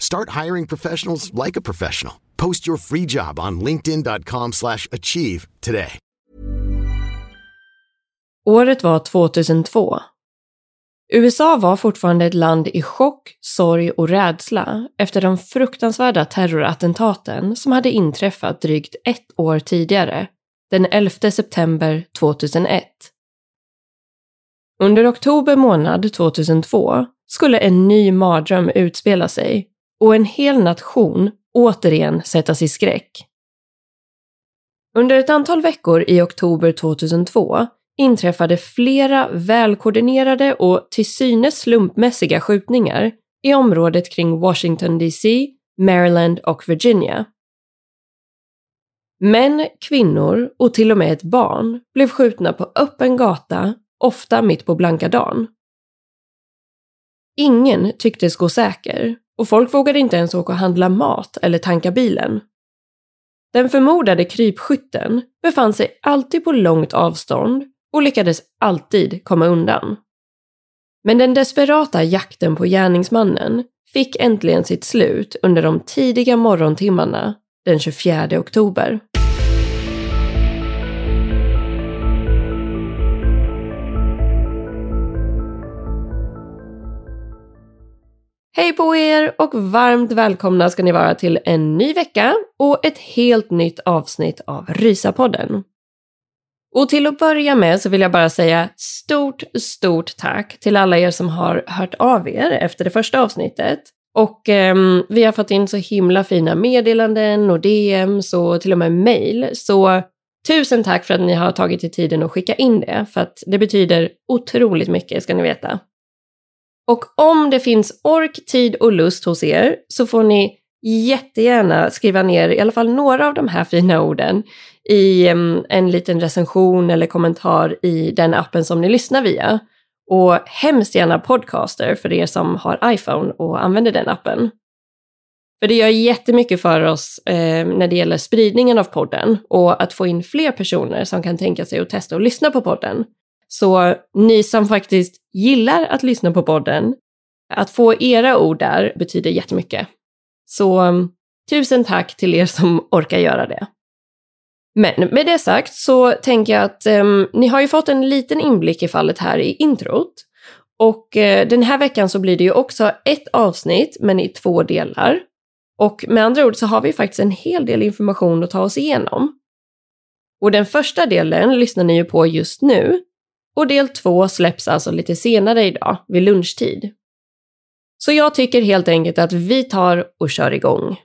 Start hiring professionals like a professional. Post your free job on linkedin.com slash achieve today. Året var 2002. USA var fortfarande ett land i chock, sorg och rädsla efter de fruktansvärda terrorattentaten som hade inträffat drygt ett år tidigare, den 11 september 2001. Under oktober månad 2002 skulle en ny mardröm utspela sig och en hel nation återigen sättas i skräck. Under ett antal veckor i oktober 2002 inträffade flera välkoordinerade och till synes slumpmässiga skjutningar i området kring Washington DC, Maryland och Virginia. Män, kvinnor och till och med ett barn blev skjutna på öppen gata, ofta mitt på blanka dagen. Ingen tycktes gå säker och folk vågade inte ens åka och handla mat eller tanka bilen. Den förmodade krypskytten befann sig alltid på långt avstånd och lyckades alltid komma undan. Men den desperata jakten på gärningsmannen fick äntligen sitt slut under de tidiga morgontimmarna den 24 oktober. Hej på er och varmt välkomna ska ni vara till en ny vecka och ett helt nytt avsnitt av Rysapodden. Och till att börja med så vill jag bara säga stort, stort tack till alla er som har hört av er efter det första avsnittet. Och eh, vi har fått in så himla fina meddelanden och DMs och till och med mail. Så tusen tack för att ni har tagit er tiden att skicka in det, för att det betyder otroligt mycket ska ni veta. Och om det finns ork, tid och lust hos er så får ni jättegärna skriva ner i alla fall några av de här fina orden i en liten recension eller kommentar i den appen som ni lyssnar via. Och hemskt gärna podcaster för er som har iPhone och använder den appen. För det gör jättemycket för oss eh, när det gäller spridningen av podden och att få in fler personer som kan tänka sig att testa och lyssna på podden. Så ni som faktiskt gillar att lyssna på podden, att få era ord där betyder jättemycket. Så mm, tusen tack till er som orkar göra det. Men med det sagt så tänker jag att um, ni har ju fått en liten inblick i fallet här i introt. Och uh, den här veckan så blir det ju också ett avsnitt, men i två delar. Och med andra ord så har vi faktiskt en hel del information att ta oss igenom. Och den första delen lyssnar ni ju på just nu, och del två släpps alltså lite senare idag, vid lunchtid. Så jag tycker helt enkelt att vi tar och kör igång.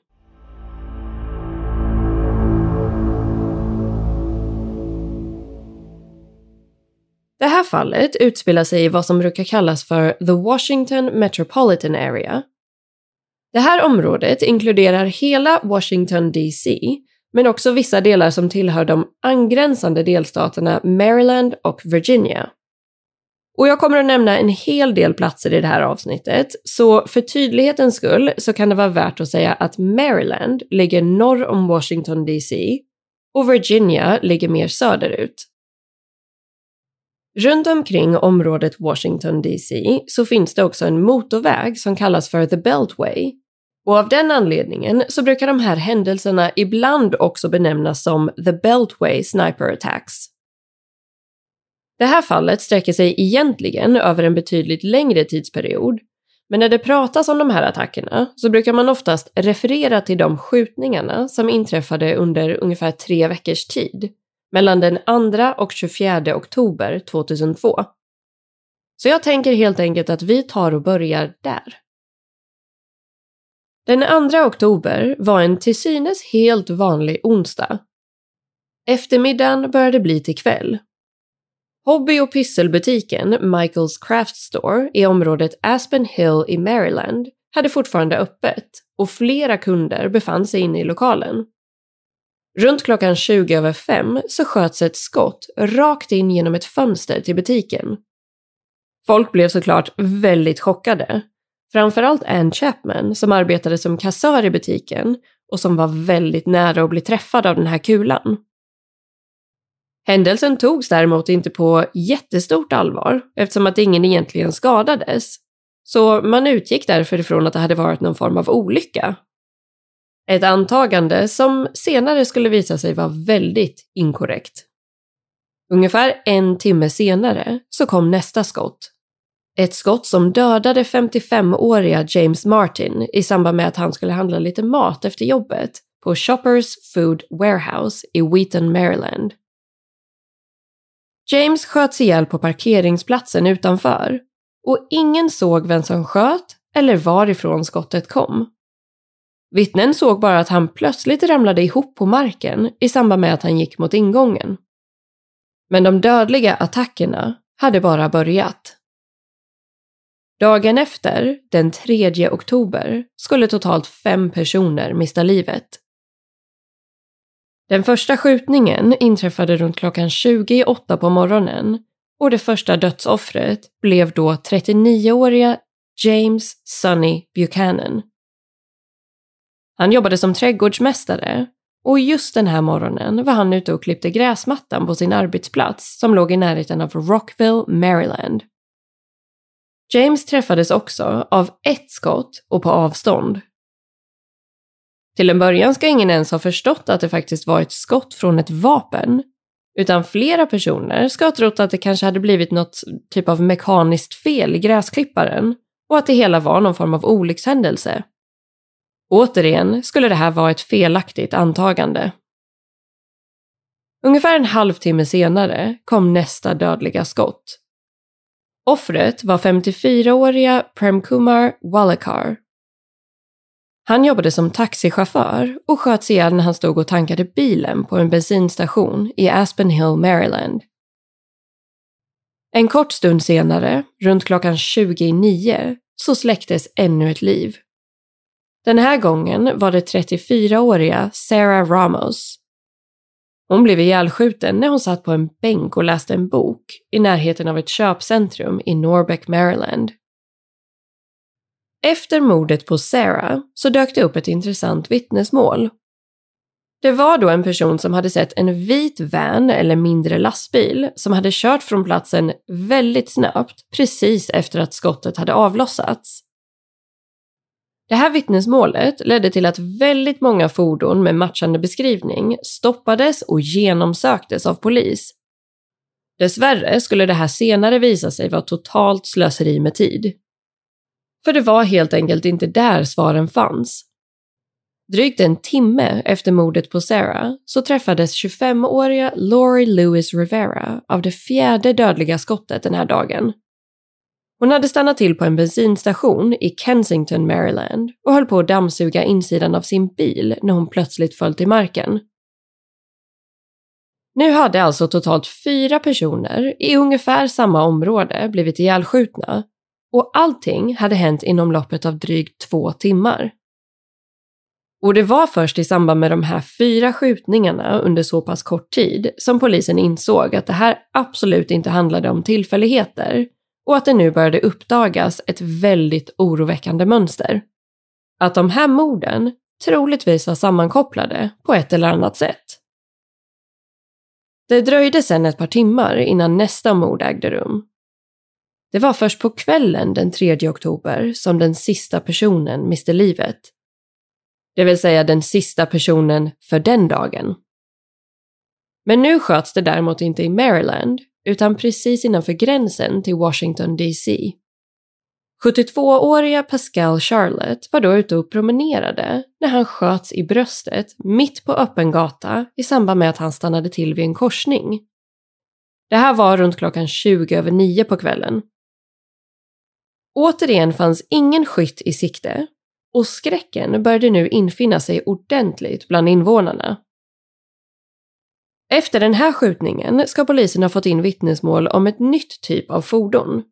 Det här fallet utspelar sig i vad som brukar kallas för The Washington Metropolitan Area. Det här området inkluderar hela Washington DC men också vissa delar som tillhör de angränsande delstaterna Maryland och Virginia. Och jag kommer att nämna en hel del platser i det här avsnittet, så för tydlighetens skull så kan det vara värt att säga att Maryland ligger norr om Washington DC och Virginia ligger mer söderut. Runt omkring området Washington DC så finns det också en motorväg som kallas för The Beltway. Och av den anledningen så brukar de här händelserna ibland också benämnas som The Beltway Sniper Attacks. Det här fallet sträcker sig egentligen över en betydligt längre tidsperiod, men när det pratas om de här attackerna så brukar man oftast referera till de skjutningarna som inträffade under ungefär tre veckors tid, mellan den 2 och 24 oktober 2002. Så jag tänker helt enkelt att vi tar och börjar där. Den 2 oktober var en till synes helt vanlig onsdag. Eftermiddagen började bli till kväll Hobby och pysselbutiken Michaels Craft Store i området Aspen Hill i Maryland hade fortfarande öppet och flera kunder befann sig inne i lokalen. Runt klockan 20 över 5 så sköts ett skott rakt in genom ett fönster till butiken. Folk blev såklart väldigt chockade. Framförallt Ann Chapman som arbetade som kassör i butiken och som var väldigt nära att bli träffad av den här kulan. Händelsen togs däremot inte på jättestort allvar eftersom att ingen egentligen skadades. Så man utgick därför ifrån att det hade varit någon form av olycka. Ett antagande som senare skulle visa sig vara väldigt inkorrekt. Ungefär en timme senare så kom nästa skott. Ett skott som dödade 55-åriga James Martin i samband med att han skulle handla lite mat efter jobbet på Shoppers Food Warehouse i Wheaton, Maryland. James sköts ihjäl på parkeringsplatsen utanför och ingen såg vem som sköt eller varifrån skottet kom. Vittnen såg bara att han plötsligt ramlade ihop på marken i samband med att han gick mot ingången. Men de dödliga attackerna hade bara börjat. Dagen efter, den 3 oktober, skulle totalt fem personer mista livet. Den första skjutningen inträffade runt klockan 28 på morgonen och det första dödsoffret blev då 39-åriga James Sunny Buchanan. Han jobbade som trädgårdsmästare och just den här morgonen var han ute och klippte gräsmattan på sin arbetsplats som låg i närheten av Rockville, Maryland. James träffades också av ett skott och på avstånd till en början ska ingen ens ha förstått att det faktiskt var ett skott från ett vapen, utan flera personer ska ha trott att det kanske hade blivit något typ av mekaniskt fel i gräsklipparen och att det hela var någon form av olyckshändelse. Återigen skulle det här vara ett felaktigt antagande. Ungefär en halvtimme senare kom nästa dödliga skott. Offret var 54-åriga Premkumar Walekar han jobbade som taxichaufför och sköts ihjäl när han stod och tankade bilen på en bensinstation i Aspen Hill, Maryland. En kort stund senare, runt klockan 29, så släcktes ännu ett liv. Den här gången var det 34-åriga Sarah Ramos. Hon blev ihjälskjuten när hon satt på en bänk och läste en bok i närheten av ett köpcentrum i Norbeck, Maryland. Efter mordet på Sarah så dök det upp ett intressant vittnesmål. Det var då en person som hade sett en vit van eller mindre lastbil som hade kört från platsen väldigt snabbt precis efter att skottet hade avlossats. Det här vittnesmålet ledde till att väldigt många fordon med matchande beskrivning stoppades och genomsöktes av polis. Dessvärre skulle det här senare visa sig vara totalt slöseri med tid. För det var helt enkelt inte där svaren fanns. Drygt en timme efter mordet på Sarah så träffades 25-åriga Laurie Lewis Rivera av det fjärde dödliga skottet den här dagen. Hon hade stannat till på en bensinstation i Kensington, Maryland och höll på att dammsuga insidan av sin bil när hon plötsligt föll till marken. Nu hade alltså totalt fyra personer i ungefär samma område blivit ihjälskjutna och allting hade hänt inom loppet av drygt två timmar. Och det var först i samband med de här fyra skjutningarna under så pass kort tid som polisen insåg att det här absolut inte handlade om tillfälligheter och att det nu började uppdagas ett väldigt oroväckande mönster. Att de här morden troligtvis var sammankopplade på ett eller annat sätt. Det dröjde sedan ett par timmar innan nästa mord ägde rum. Det var först på kvällen den 3 oktober som den sista personen miste livet. Det vill säga den sista personen för den dagen. Men nu sköts det däremot inte i Maryland, utan precis innanför gränsen till Washington DC. 72-åriga Pascal Charlotte var då ute och promenerade när han sköts i bröstet mitt på öppen gata i samband med att han stannade till vid en korsning. Det här var runt klockan 20 över 9 på kvällen. Återigen fanns ingen skytt i sikte och skräcken började nu infinna sig ordentligt bland invånarna. Efter den här skjutningen ska polisen ha fått in vittnesmål om ett nytt typ av fordon.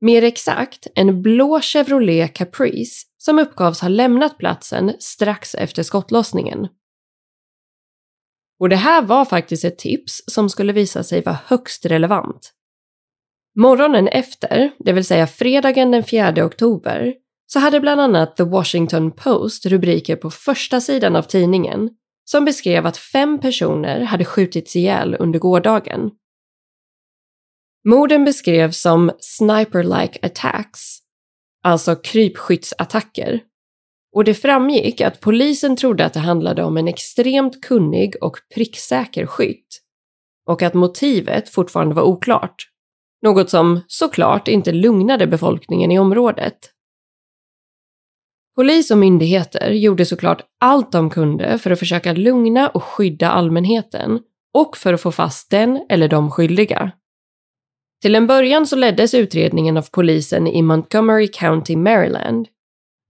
Mer exakt en blå Chevrolet Caprice som uppgavs ha lämnat platsen strax efter skottlossningen. Och det här var faktiskt ett tips som skulle visa sig vara högst relevant. Morgonen efter, det vill säga fredagen den 4 oktober, så hade bland annat The Washington Post rubriker på första sidan av tidningen som beskrev att fem personer hade skjutits ihjäl under gårdagen. Morden beskrevs som sniper-like attacks, alltså krypskyttsattacker. Och det framgick att polisen trodde att det handlade om en extremt kunnig och pricksäker skytt. Och att motivet fortfarande var oklart. Något som såklart inte lugnade befolkningen i området. Polis och myndigheter gjorde såklart allt de kunde för att försöka lugna och skydda allmänheten och för att få fast den eller de skyldiga. Till en början så leddes utredningen av polisen i Montgomery County, Maryland.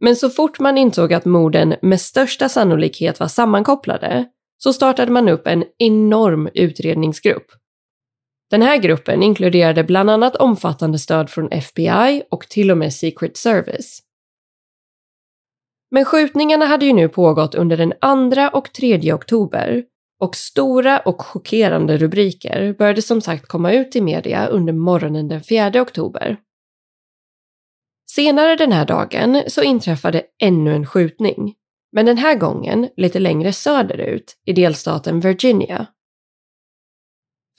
Men så fort man insåg att morden med största sannolikhet var sammankopplade så startade man upp en enorm utredningsgrupp. Den här gruppen inkluderade bland annat omfattande stöd från FBI och till och med Secret Service. Men skjutningarna hade ju nu pågått under den 2 och 3 oktober och stora och chockerande rubriker började som sagt komma ut i media under morgonen den 4 oktober. Senare den här dagen så inträffade ännu en skjutning, men den här gången lite längre söderut i delstaten Virginia.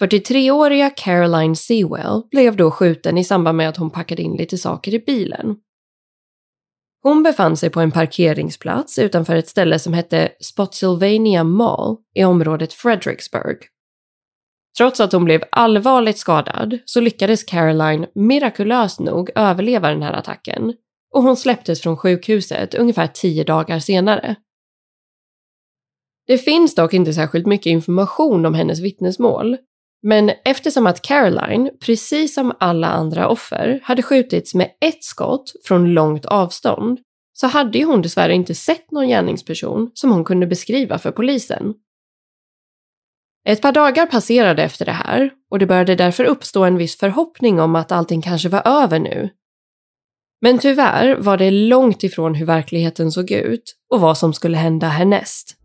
43-åriga Caroline Sewell blev då skjuten i samband med att hon packade in lite saker i bilen. Hon befann sig på en parkeringsplats utanför ett ställe som hette Spotsylvania Mall i området Fredericksburg. Trots att hon blev allvarligt skadad så lyckades Caroline mirakulöst nog överleva den här attacken och hon släpptes från sjukhuset ungefär tio dagar senare. Det finns dock inte särskilt mycket information om hennes vittnesmål men eftersom att Caroline, precis som alla andra offer, hade skjutits med ett skott från långt avstånd så hade ju hon dessvärre inte sett någon gärningsperson som hon kunde beskriva för polisen. Ett par dagar passerade efter det här och det började därför uppstå en viss förhoppning om att allting kanske var över nu. Men tyvärr var det långt ifrån hur verkligheten såg ut och vad som skulle hända härnäst.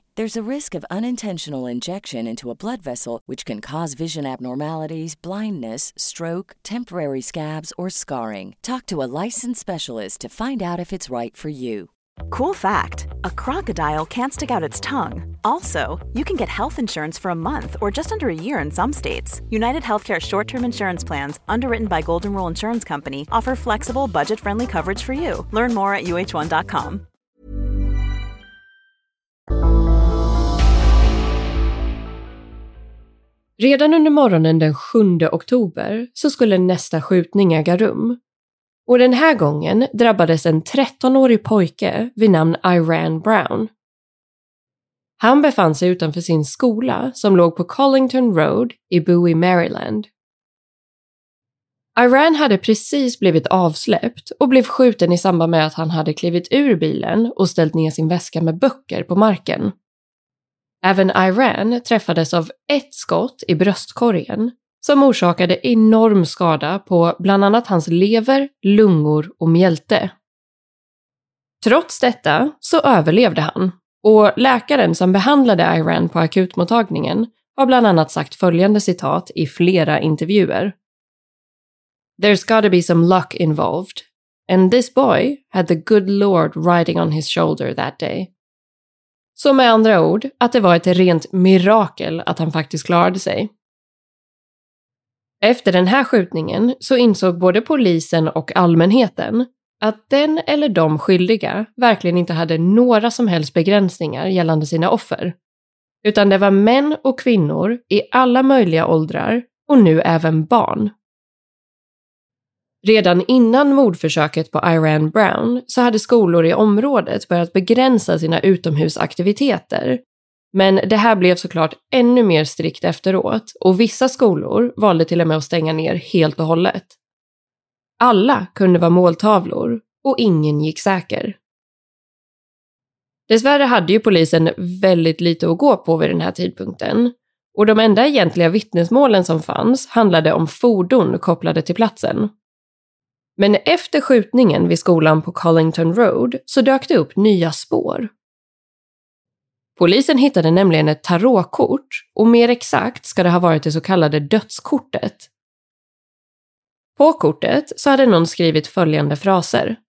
There's a risk of unintentional injection into a blood vessel, which can cause vision abnormalities, blindness, stroke, temporary scabs, or scarring. Talk to a licensed specialist to find out if it's right for you. Cool fact a crocodile can't stick out its tongue. Also, you can get health insurance for a month or just under a year in some states. United Healthcare short term insurance plans, underwritten by Golden Rule Insurance Company, offer flexible, budget friendly coverage for you. Learn more at uh1.com. Redan under morgonen den 7 oktober så skulle nästa skjutning äga rum. Och den här gången drabbades en 13-årig pojke vid namn Iran Brown. Han befann sig utanför sin skola som låg på Collington Road i Bowie, Maryland. Iran hade precis blivit avsläppt och blev skjuten i samband med att han hade klivit ur bilen och ställt ner sin väska med böcker på marken. Även Iran träffades av ett skott i bröstkorgen som orsakade enorm skada på bland annat hans lever, lungor och mjälte. Trots detta så överlevde han och läkaren som behandlade Iran på akutmottagningen har bland annat sagt följande citat i flera intervjuer. There's gotta be some luck involved. And this boy had the good Lord riding on his shoulder that day. Så med andra ord, att det var ett rent mirakel att han faktiskt klarade sig. Efter den här skjutningen så insåg både polisen och allmänheten att den eller de skyldiga verkligen inte hade några som helst begränsningar gällande sina offer. Utan det var män och kvinnor i alla möjliga åldrar och nu även barn. Redan innan mordförsöket på Iran Brown så hade skolor i området börjat begränsa sina utomhusaktiviteter. Men det här blev såklart ännu mer strikt efteråt och vissa skolor valde till och med att stänga ner helt och hållet. Alla kunde vara måltavlor och ingen gick säker. Dessvärre hade ju polisen väldigt lite att gå på vid den här tidpunkten och de enda egentliga vittnesmålen som fanns handlade om fordon kopplade till platsen. Men efter skjutningen vid skolan på Collington Road så dök det upp nya spår. Polisen hittade nämligen ett tarotkort och mer exakt ska det ha varit det så kallade dödskortet. På kortet så hade någon skrivit följande fraser.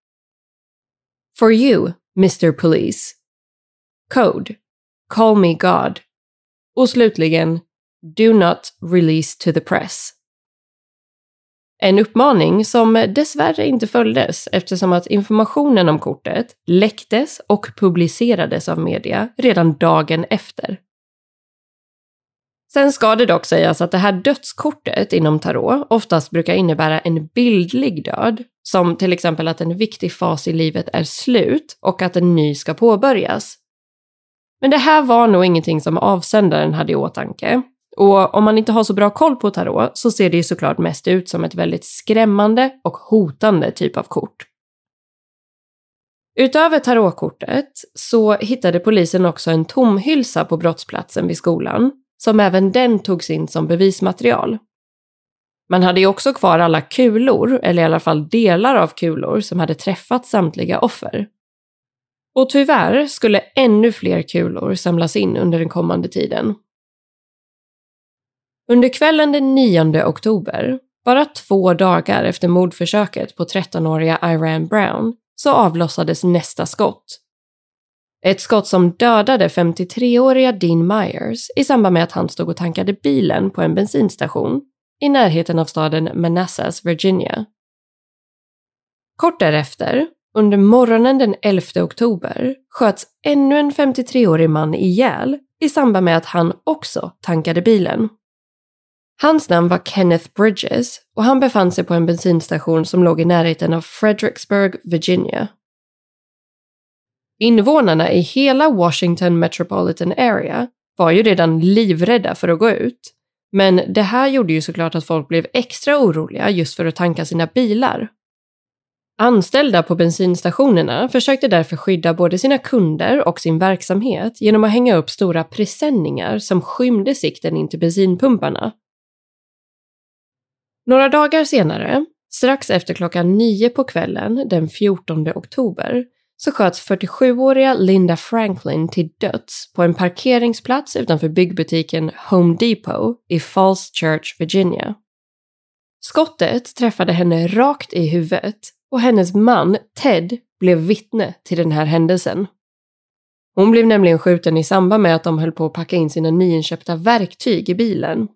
For you, Mr Police. Code. Call me God. Och slutligen Do not release to the press. En uppmaning som dessvärre inte följdes eftersom att informationen om kortet läcktes och publicerades av media redan dagen efter. Sen ska det dock sägas att det här dödskortet inom tarot oftast brukar innebära en bildlig död, som till exempel att en viktig fas i livet är slut och att en ny ska påbörjas. Men det här var nog ingenting som avsändaren hade i åtanke, och om man inte har så bra koll på tarot så ser det ju såklart mest ut som ett väldigt skrämmande och hotande typ av kort. Utöver tarotkortet så hittade polisen också en tomhylsa på brottsplatsen vid skolan, som även den togs in som bevismaterial. Man hade ju också kvar alla kulor, eller i alla fall delar av kulor, som hade träffat samtliga offer. Och tyvärr skulle ännu fler kulor samlas in under den kommande tiden under kvällen den 9 oktober, bara två dagar efter mordförsöket på 13-åriga Iran Brown, så avlossades nästa skott. Ett skott som dödade 53-åriga Dean Myers i samband med att han stod och tankade bilen på en bensinstation i närheten av staden Manassas, Virginia. Kort därefter, under morgonen den 11 oktober, sköts ännu en 53-årig man ihjäl i samband med att han också tankade bilen. Hans namn var Kenneth Bridges och han befann sig på en bensinstation som låg i närheten av Fredericksburg, Virginia. Invånarna i hela Washington Metropolitan Area var ju redan livrädda för att gå ut. Men det här gjorde ju såklart att folk blev extra oroliga just för att tanka sina bilar. Anställda på bensinstationerna försökte därför skydda både sina kunder och sin verksamhet genom att hänga upp stora presenningar som skymde sikten in till bensinpumparna. Några dagar senare, strax efter klockan nio på kvällen den 14 oktober, så sköts 47-åriga Linda Franklin till döds på en parkeringsplats utanför byggbutiken Home Depot i Falls Church, Virginia. Skottet träffade henne rakt i huvudet och hennes man Ted blev vittne till den här händelsen. Hon blev nämligen skjuten i samband med att de höll på att packa in sina nyinköpta verktyg i bilen.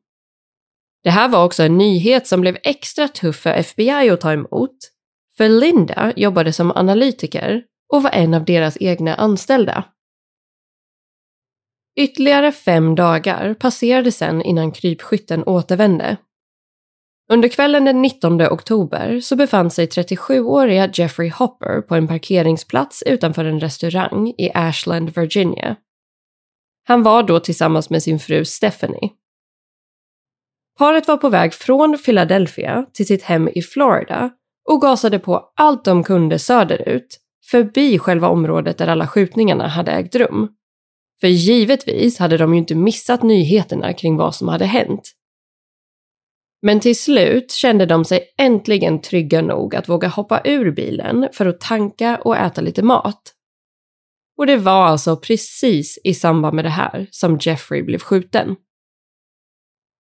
Det här var också en nyhet som blev extra tuff för FBI att ta emot, för Linda jobbade som analytiker och var en av deras egna anställda. Ytterligare fem dagar passerade sedan innan krypskytten återvände. Under kvällen den 19 oktober så befann sig 37-åriga Jeffrey Hopper på en parkeringsplats utanför en restaurang i Ashland, Virginia. Han var då tillsammans med sin fru Stephanie. Paret var på väg från Philadelphia till sitt hem i Florida och gasade på allt de kunde söderut, förbi själva området där alla skjutningarna hade ägt rum. För givetvis hade de ju inte missat nyheterna kring vad som hade hänt. Men till slut kände de sig äntligen trygga nog att våga hoppa ur bilen för att tanka och äta lite mat. Och det var alltså precis i samband med det här som Jeffrey blev skjuten.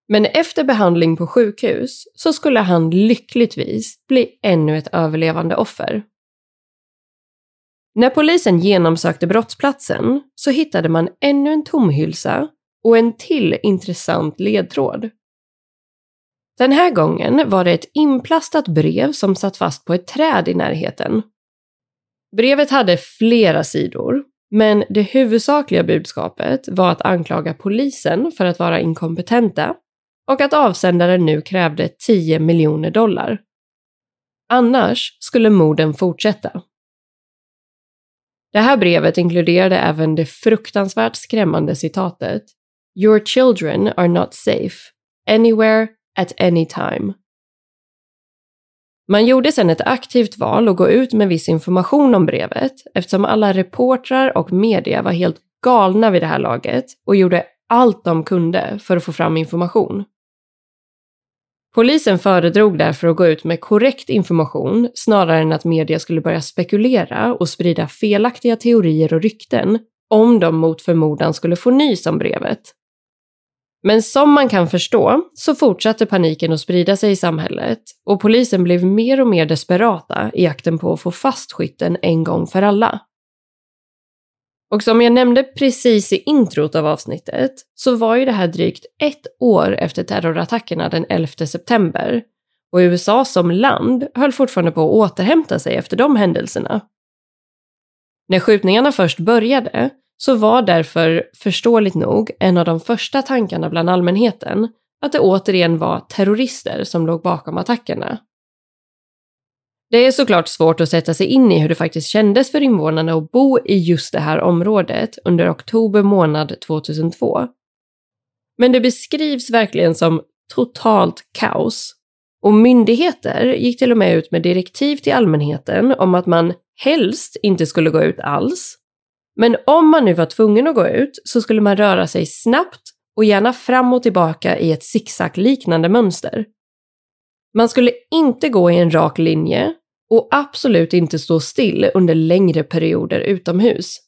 Men efter behandling på sjukhus så skulle han lyckligtvis bli ännu ett överlevande offer. När polisen genomsökte brottsplatsen så hittade man ännu en tomhylsa och en till intressant ledtråd. Den här gången var det ett inplastat brev som satt fast på ett träd i närheten. Brevet hade flera sidor, men det huvudsakliga budskapet var att anklaga polisen för att vara inkompetenta och att avsändaren nu krävde 10 miljoner dollar. Annars skulle morden fortsätta. Det här brevet inkluderade även det fruktansvärt skrämmande citatet “Your children are not safe, anywhere, at any time”. Man gjorde sedan ett aktivt val att gå ut med viss information om brevet eftersom alla reportrar och media var helt galna vid det här laget och gjorde allt de kunde för att få fram information. Polisen föredrog därför att gå ut med korrekt information snarare än att media skulle börja spekulera och sprida felaktiga teorier och rykten om de mot förmodan skulle få nys om brevet. Men som man kan förstå så fortsatte paniken att sprida sig i samhället och polisen blev mer och mer desperata i jakten på att få fast skytten en gång för alla. Och som jag nämnde precis i introt av avsnittet så var ju det här drygt ett år efter terrorattackerna den 11 september och USA som land höll fortfarande på att återhämta sig efter de händelserna. När skjutningarna först började så var därför förståeligt nog en av de första tankarna bland allmänheten att det återigen var terrorister som låg bakom attackerna. Det är såklart svårt att sätta sig in i hur det faktiskt kändes för invånarna att bo i just det här området under oktober månad 2002. Men det beskrivs verkligen som totalt kaos. Och myndigheter gick till och med ut med direktiv till allmänheten om att man helst inte skulle gå ut alls. Men om man nu var tvungen att gå ut så skulle man röra sig snabbt och gärna fram och tillbaka i ett zigzag-liknande mönster. Man skulle inte gå i en rak linje och absolut inte stå still under längre perioder utomhus.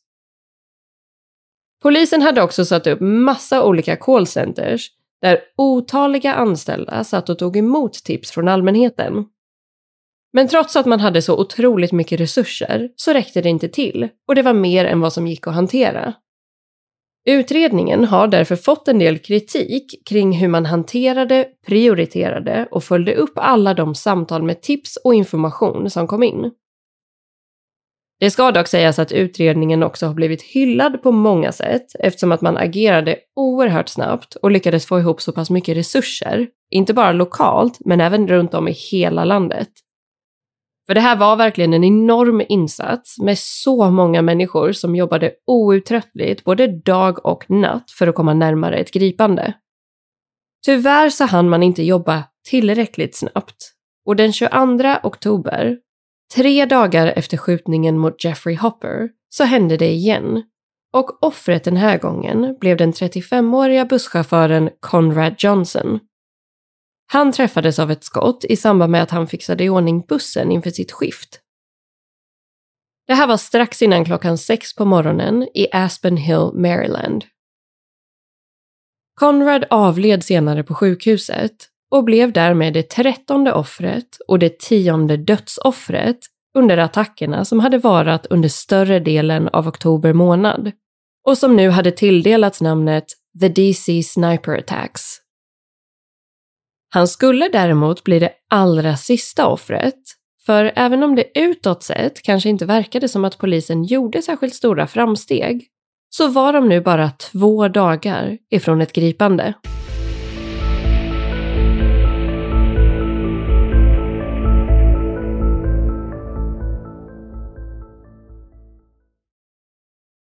Polisen hade också satt upp massa olika callcenters där otaliga anställda satt och tog emot tips från allmänheten. Men trots att man hade så otroligt mycket resurser så räckte det inte till och det var mer än vad som gick att hantera. Utredningen har därför fått en del kritik kring hur man hanterade, prioriterade och följde upp alla de samtal med tips och information som kom in. Det ska dock sägas att utredningen också har blivit hyllad på många sätt eftersom att man agerade oerhört snabbt och lyckades få ihop så pass mycket resurser, inte bara lokalt men även runt om i hela landet. För det här var verkligen en enorm insats med så många människor som jobbade outtröttligt både dag och natt för att komma närmare ett gripande. Tyvärr så hann man inte jobba tillräckligt snabbt och den 22 oktober Tre dagar efter skjutningen mot Jeffrey Hopper så hände det igen och offret den här gången blev den 35-åriga busschauffören Conrad Johnson. Han träffades av ett skott i samband med att han fixade i ordning bussen inför sitt skift. Det här var strax innan klockan sex på morgonen i Aspen Hill, Maryland. Conrad avled senare på sjukhuset och blev därmed det trettonde offret och det tionde dödsoffret under attackerna som hade varat under större delen av oktober månad och som nu hade tilldelats namnet The DC Sniper Attacks. Han skulle däremot bli det allra sista offret, för även om det utåt sett kanske inte verkade som att polisen gjorde särskilt stora framsteg, så var de nu bara två dagar ifrån ett gripande.